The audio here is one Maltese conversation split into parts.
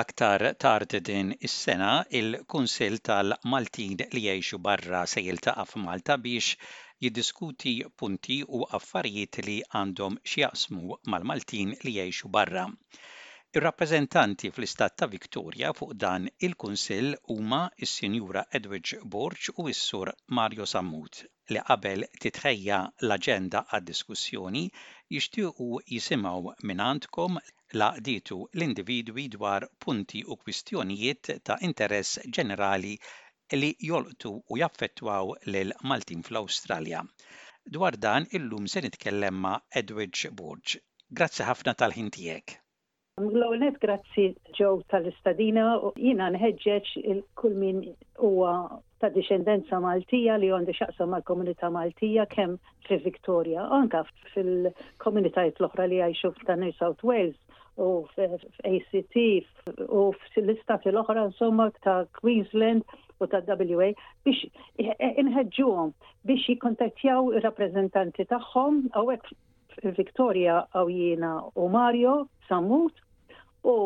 Aktar tard din is-sena, il-Kunsill tal-Maltin li jgħixu barra se jiltaqa' f'Malta biex jiddiskuti punti u affarijiet li għandhom x'jaqsmu mal-Maltin li jgħixu barra. Ir-rappreżentanti fl-Istat ta' Victoria fuq dan il-Kunsill huma s-Sinjura Edwidge Borg u s-Sur Mario Sammut, li qabel titħejja l-aġenda għad-diskussjoni, jixtiequ jisimgħu mingħandkom l-għaqdiet u l-individwi dwar punti u kwistjonijiet ta' interess ġenerali li jolqtu u jaffettwaw lil Maltin fl-Awstralja. Dwar dan illum se nitkellem ma' Edwidge Borg. Grazzi ħafna tal-ħin tiegħek. L-ewwel nett grazzi Joe tal-istadina. Jiena nħeġġeġ lil kull min huwa ta' dixendenza Maltija li għandu x'jaqsam mal-komunità Maltija kemm fi Victoria u anke fil-komunitajiet l-oħra li jgħixu f'dan New South Wales u f'ACT u fl-istati l-oħra insomma ta' Queensland u ta' WA biex inħedġuhom biex jikontattjaw ir-rappreżentanti tagħhom hawnhekk fil-Victoria għaw jiena u Mario Sammut u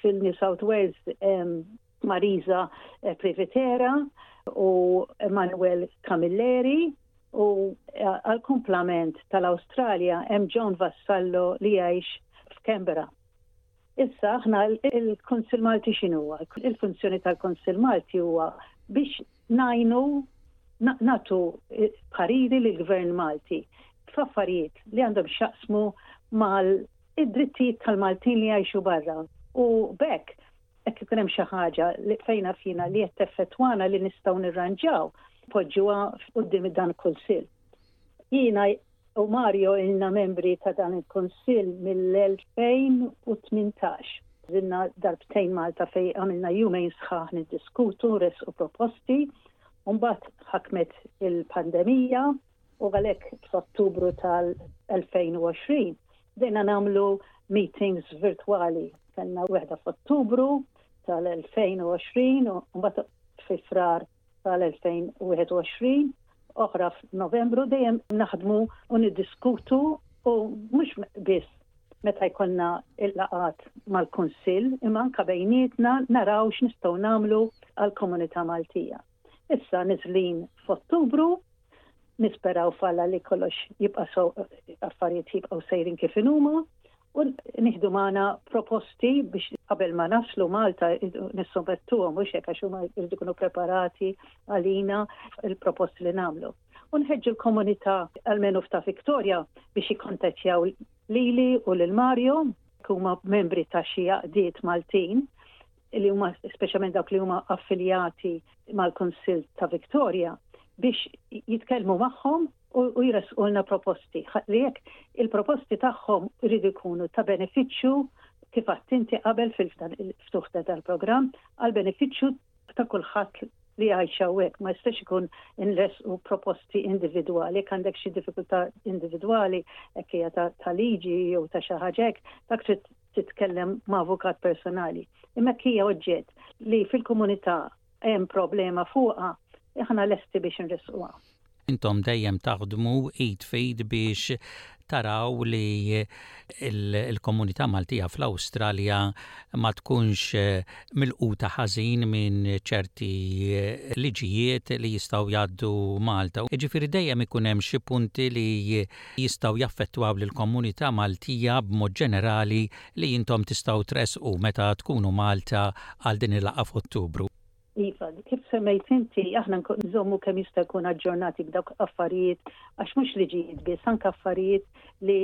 fil-New South Wales Marisa Privitera u Emmanuel Camilleri u għall-kumplament tal-Awstralja hemm John Vassallo li jgħix f'Canberra. Issa aħna il-Kunsill Malti x'inhuwa? Il-funzjoni tal-Kunsill Malti huwa biex ngħinu nagħtu pariri lill-Gvern Malti f'affarijiet li għandhom x'jaqsmu mal-drittijiet tal-Maltin li jgħixu barra u b'hekk Jekk ikun hemm xi ħaġa li fejn naf jiena li qed teffettwana li nistgħu nirranġaw, poġġuha quddiem dan il-Kunsill. Jiena u Mario ilna membri ta' dan il-Kunsill mill-2018. Zinna darbtejn Malta fej għamilna jumejn sħaħ niddiskutu, resqu proposti, Umbat ħakmet il-pandemija, U għalhekk f'Ottubru tal-2020 bdejna nagħmlu meetings virtwali. Kellna waħda f'Ottubru tal-2020 u mbagħad fi Frar tal-2021, oħra f'Novembru dejjem naħdmu u niddiskutu u mhux biss meta jkollna il-laqat mal-Kunsill imma anke bejnietna naraw x'nistgħu nagħmlu għall-komunità Maltija. Issa niżlin f'Ottubru, nisperaw f'Alla li kollox jibqa' sew, affarijiet jibqgħu sejrin kif inhuma u nieħdu magħna proposti biex qabel ma naslu Malta nissomettuhom mhux hekk għax huma jridu jkunu preparati għalina il-proposti li nagħmlu. U nħeġġu l-komunità għalmenu f'ta' Victoria biex jikkontattjaw lili u lil Mario huma membri ta' xi għaqdiet Maltin li huma speċjalment dawk li huma affiljati mal-Kunsill ta' Victoria biex jitkellmu magħhom u jresqulna proposti. Li jekk il-proposti tagħhom iridu jkunu ta' benefiċċju kif għattinti qabel fil-ftuħ tal-programm għal benefiċċju ta' kulħadd li għajxa hekk ma jistax ikun inres u proposti individwali, jekk għandek xi diffikultà individwali, hekk hija ta' liġi jew ta' xi ħaġa hekk, dak trid titkellem ma' avukat personali. Imma jekk hija oġġett li fil-komunità hemm problema fuqha, aħna lesti biex inressquha. Intom dejjem taħdmu id f'id biex taraw li l-komunità Maltija fl-Awstralja ma tkunx milquta ħażin minn ċerti liġijiet li jistgħu jgħaddu Malta. Jiġifieri dejjem ikun hemm xi punti li jistgħu jaffettwaw lill-komunità Maltija b'mod ġenerali li intom tistgħu tressqu meta tkunu Malta għal din il-laqgħa f'Ottubru? Iva, kif semmejt inti, aħna nżommu kemm jista' jkun aġġornati b'dawk affarijiet, għax mhux liġijiet biss, anke affarijiet li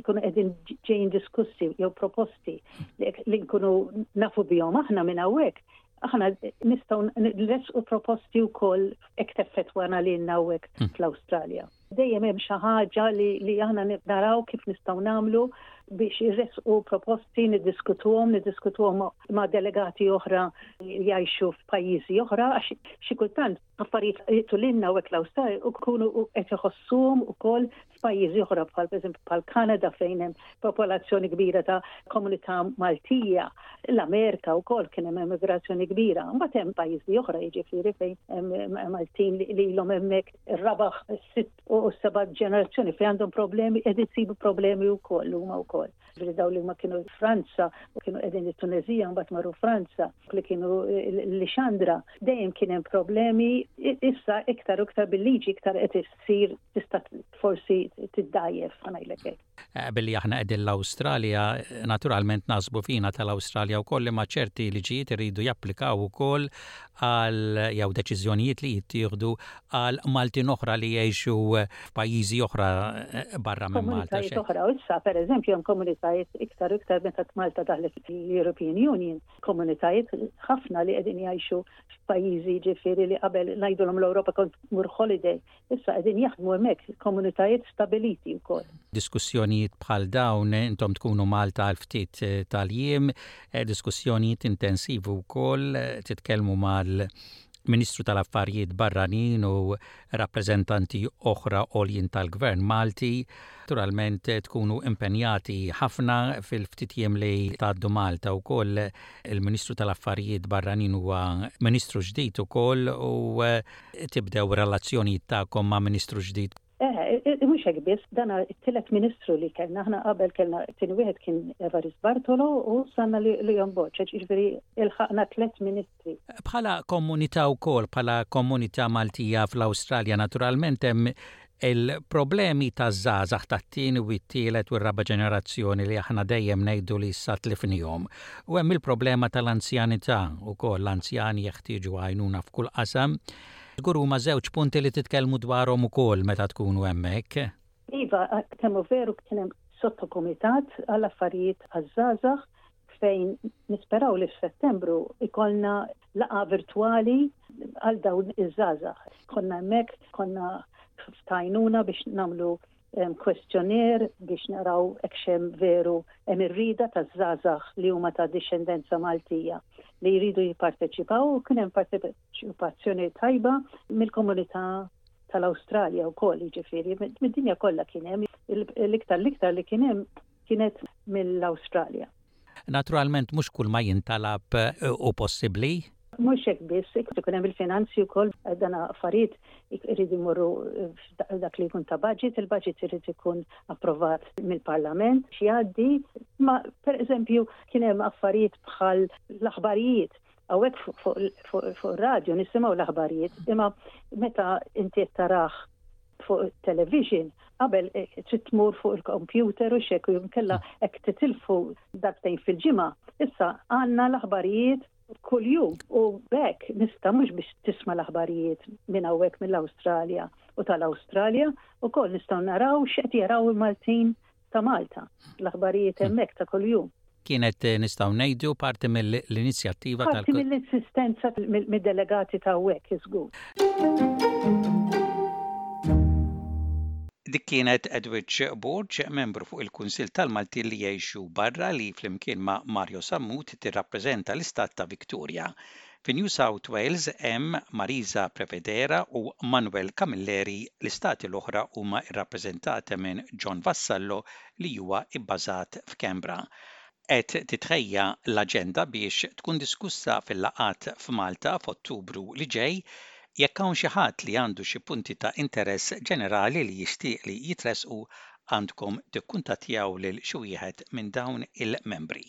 jkunu qegħdin ġejjin diskussi jew proposti li nkunu nafu bihom aħna minn hawnhekk aħna nistgħu nresqu proposti wkoll hekk teffettwana lilna hawnhekk hmm. fl-Awstralja. Dejjem hemm xi ħaġa li aħna naraw kif nistgħu nagħmlu biex iressqu proposti niddiskutuhom, niddiskutuhom ma' delegati oħra li jgħixu f'pajjiżi oħra għax xi kultant affarijiet jittu lilna u hekk l-Awstar ikunu qed iħossuhom ukoll f'pajjiżi oħra bħal pereżempju bħal Kanada fejn hemm popolazzjoni kbira ta' komunità Maltija. L-Amerika wkoll kien hemm emigrazzjoni kbira. Mbagħad hemm pajjiżi oħra jiġifieri fejn hemm Maltin li ilhom hemmhekk ir-rabaħ, is-sitt u s-seba' ġenerazzjoni fejn għandhom problemi qed isibu problemi wkoll huma wkoll. Ġifieri dawn li ma kienu Franza u kienu qegħdin it-Tuneżija mbagħad marru Franza li kienu li xandra dejjem kien hemm problemi issa iktar u iktar bil-liġi iktar qed issir tista' forsi tiddajjef ħanajlek hekk. Billi aħna qegħdin l-Awstralja, naturalment naħsbu fina tal-Awstralja wkoll imma ċerti liġijiet iridu japplikaw ukoll għal jew deċiżjonijiet li jittieħdu għal Maltin oħra li jgħixu f'pajjiżi oħra barra minn Malta. Komunitajiet oħra u issa pereżempju hemm komunitajiet iktar u iktar meta Malta daħlet l-European Union, komunitajiet ħafna li qegħdin jgħixu f'pajjiżi ġifieri li qabel ngħidulhom l-Ewropa kont mur holiday, Issa qegħdin jaħdmu hemmhekk komunitajiet stabiliti wkoll. Diskussjonijiet bħal dawn intom tkunu Malta għal ftit tal-jiem, diskussjonijiet intensivi wkoll titkellmu mal Ministru tal-Affarijiet Barranin u rappreżentanti oħra għoljin tal-Gvern Malti. Naturalment tkunu impenjati ħafna fil-ftit jiem li tgħaddu Malta wkoll il-Ministru tal-Affarijiet Barranin huwa Ministru ġdid ukoll u Tibdew relazzjonijiet tagħkom ma' Ministru ġdid? Eħe, mhux hekk biss, dan it-tielet Ministru li kellna. Aħna qabel kellna t-tieni wieħed kien Evarist Bartolo u sanna li Leon Boccia, jiġifieri ilħaqna tliet Ministri. Bħala komunità wkoll, bħala komunità Maltija fl-Awstralja naturalment hemm Il-problemi taż-żgħażagħ tat-tieni u t-tielet u r-raba' ġenerazzjoni li aħna dejjem ngħidu li issa tlifnihom. U hemm il-problema tal-anzjanità wkoll, l-anzjani jeħtieġu għajnuna f'kull qasam. Żgur huma żewġ punti li titkellmu dwarhom ukoll meta tkunu hemmhekk. Iva, kemm hu veru kien hemm sottokumitat għall-affarijiet għaż-żgħażagħ fejn nisperaw li f'Settembru jkollna laqgħa virtwali għal dawn iż-żgħażagħ. Konna hemmhekk, konna f'tajnuna biex nagħmlu ehm, kwestjoner biex naraw ekxem veru hemm ir-rida taż-żgħażagħ li huma ta' dixxendenza Maltija li jridu jipparteċipaw u kien hemm parteċipazzjoni tajba mill-komunità tal-Awstralja wkoll jiġifieri mid-dinja kollha kien hemm l-iktar l-iktar li kien hemm Kienet mill-Awstralja. Naturalment mhux kull ma jintalab hu possibbli. Mhux hekk biss, irid ikun hemm il-finanzi wkoll, dan affarijiet iridu jmorru f'dak li jkun ta' budget, il-budget irid ikun approvat mill-Parlament biex jgħaddi, imma pereżempju kien hemm affarijiet bħal l-aħbarijiet, Hawnhekk fuq ir-radju nisimgħu l-aħbarijiet, imma meta inti qed tarah fuq television, qabel eh, trid tmur fuq il-kompjuter u xek u kella hekk titilfu darbtejn fil-ġimgħa. Issa għandna l-aħbarijiet kuljum u bekk nista' mhux biex tisma' l-aħbarijiet minn hawnhekk mill-Awstralja u tal-Awstralja u kol nistgħu naraw x'qed jaraw il-Maltin ta' Malta, l-aħbarijiet hmm. hemmhekk ta' kuljum. Kienet eh, nistgħu ngħidu parti mill-inizjattiva tal Parti mill-insistenza mid-delegati ta' hekk iżgur. Dik kienet Edwidge Borg, membru fuq il-Kunsill tal-Maltin li jgħixu barra li flimkien ma' Mario Sammut tirrappreżenta l-Istat ta' Victoria. Fi New South Wales hemm Marisa Prevedera u Manuel Camilleri, l-istati l-oħra huma rrappreżentati minn John Vassallo li huwa bbażat f'Canberra. Qed titħejja l-aġenda biex tkun diskussa fil-laqgħat f'Malta f'Ottubru li ġej. Jekk hawn xi ħadd li għandu xi punti ta' interess ġenerali li jixtieq li jitressqu, għandkom tikkuntattjaw lil xi wieħed minn dawn il-membri.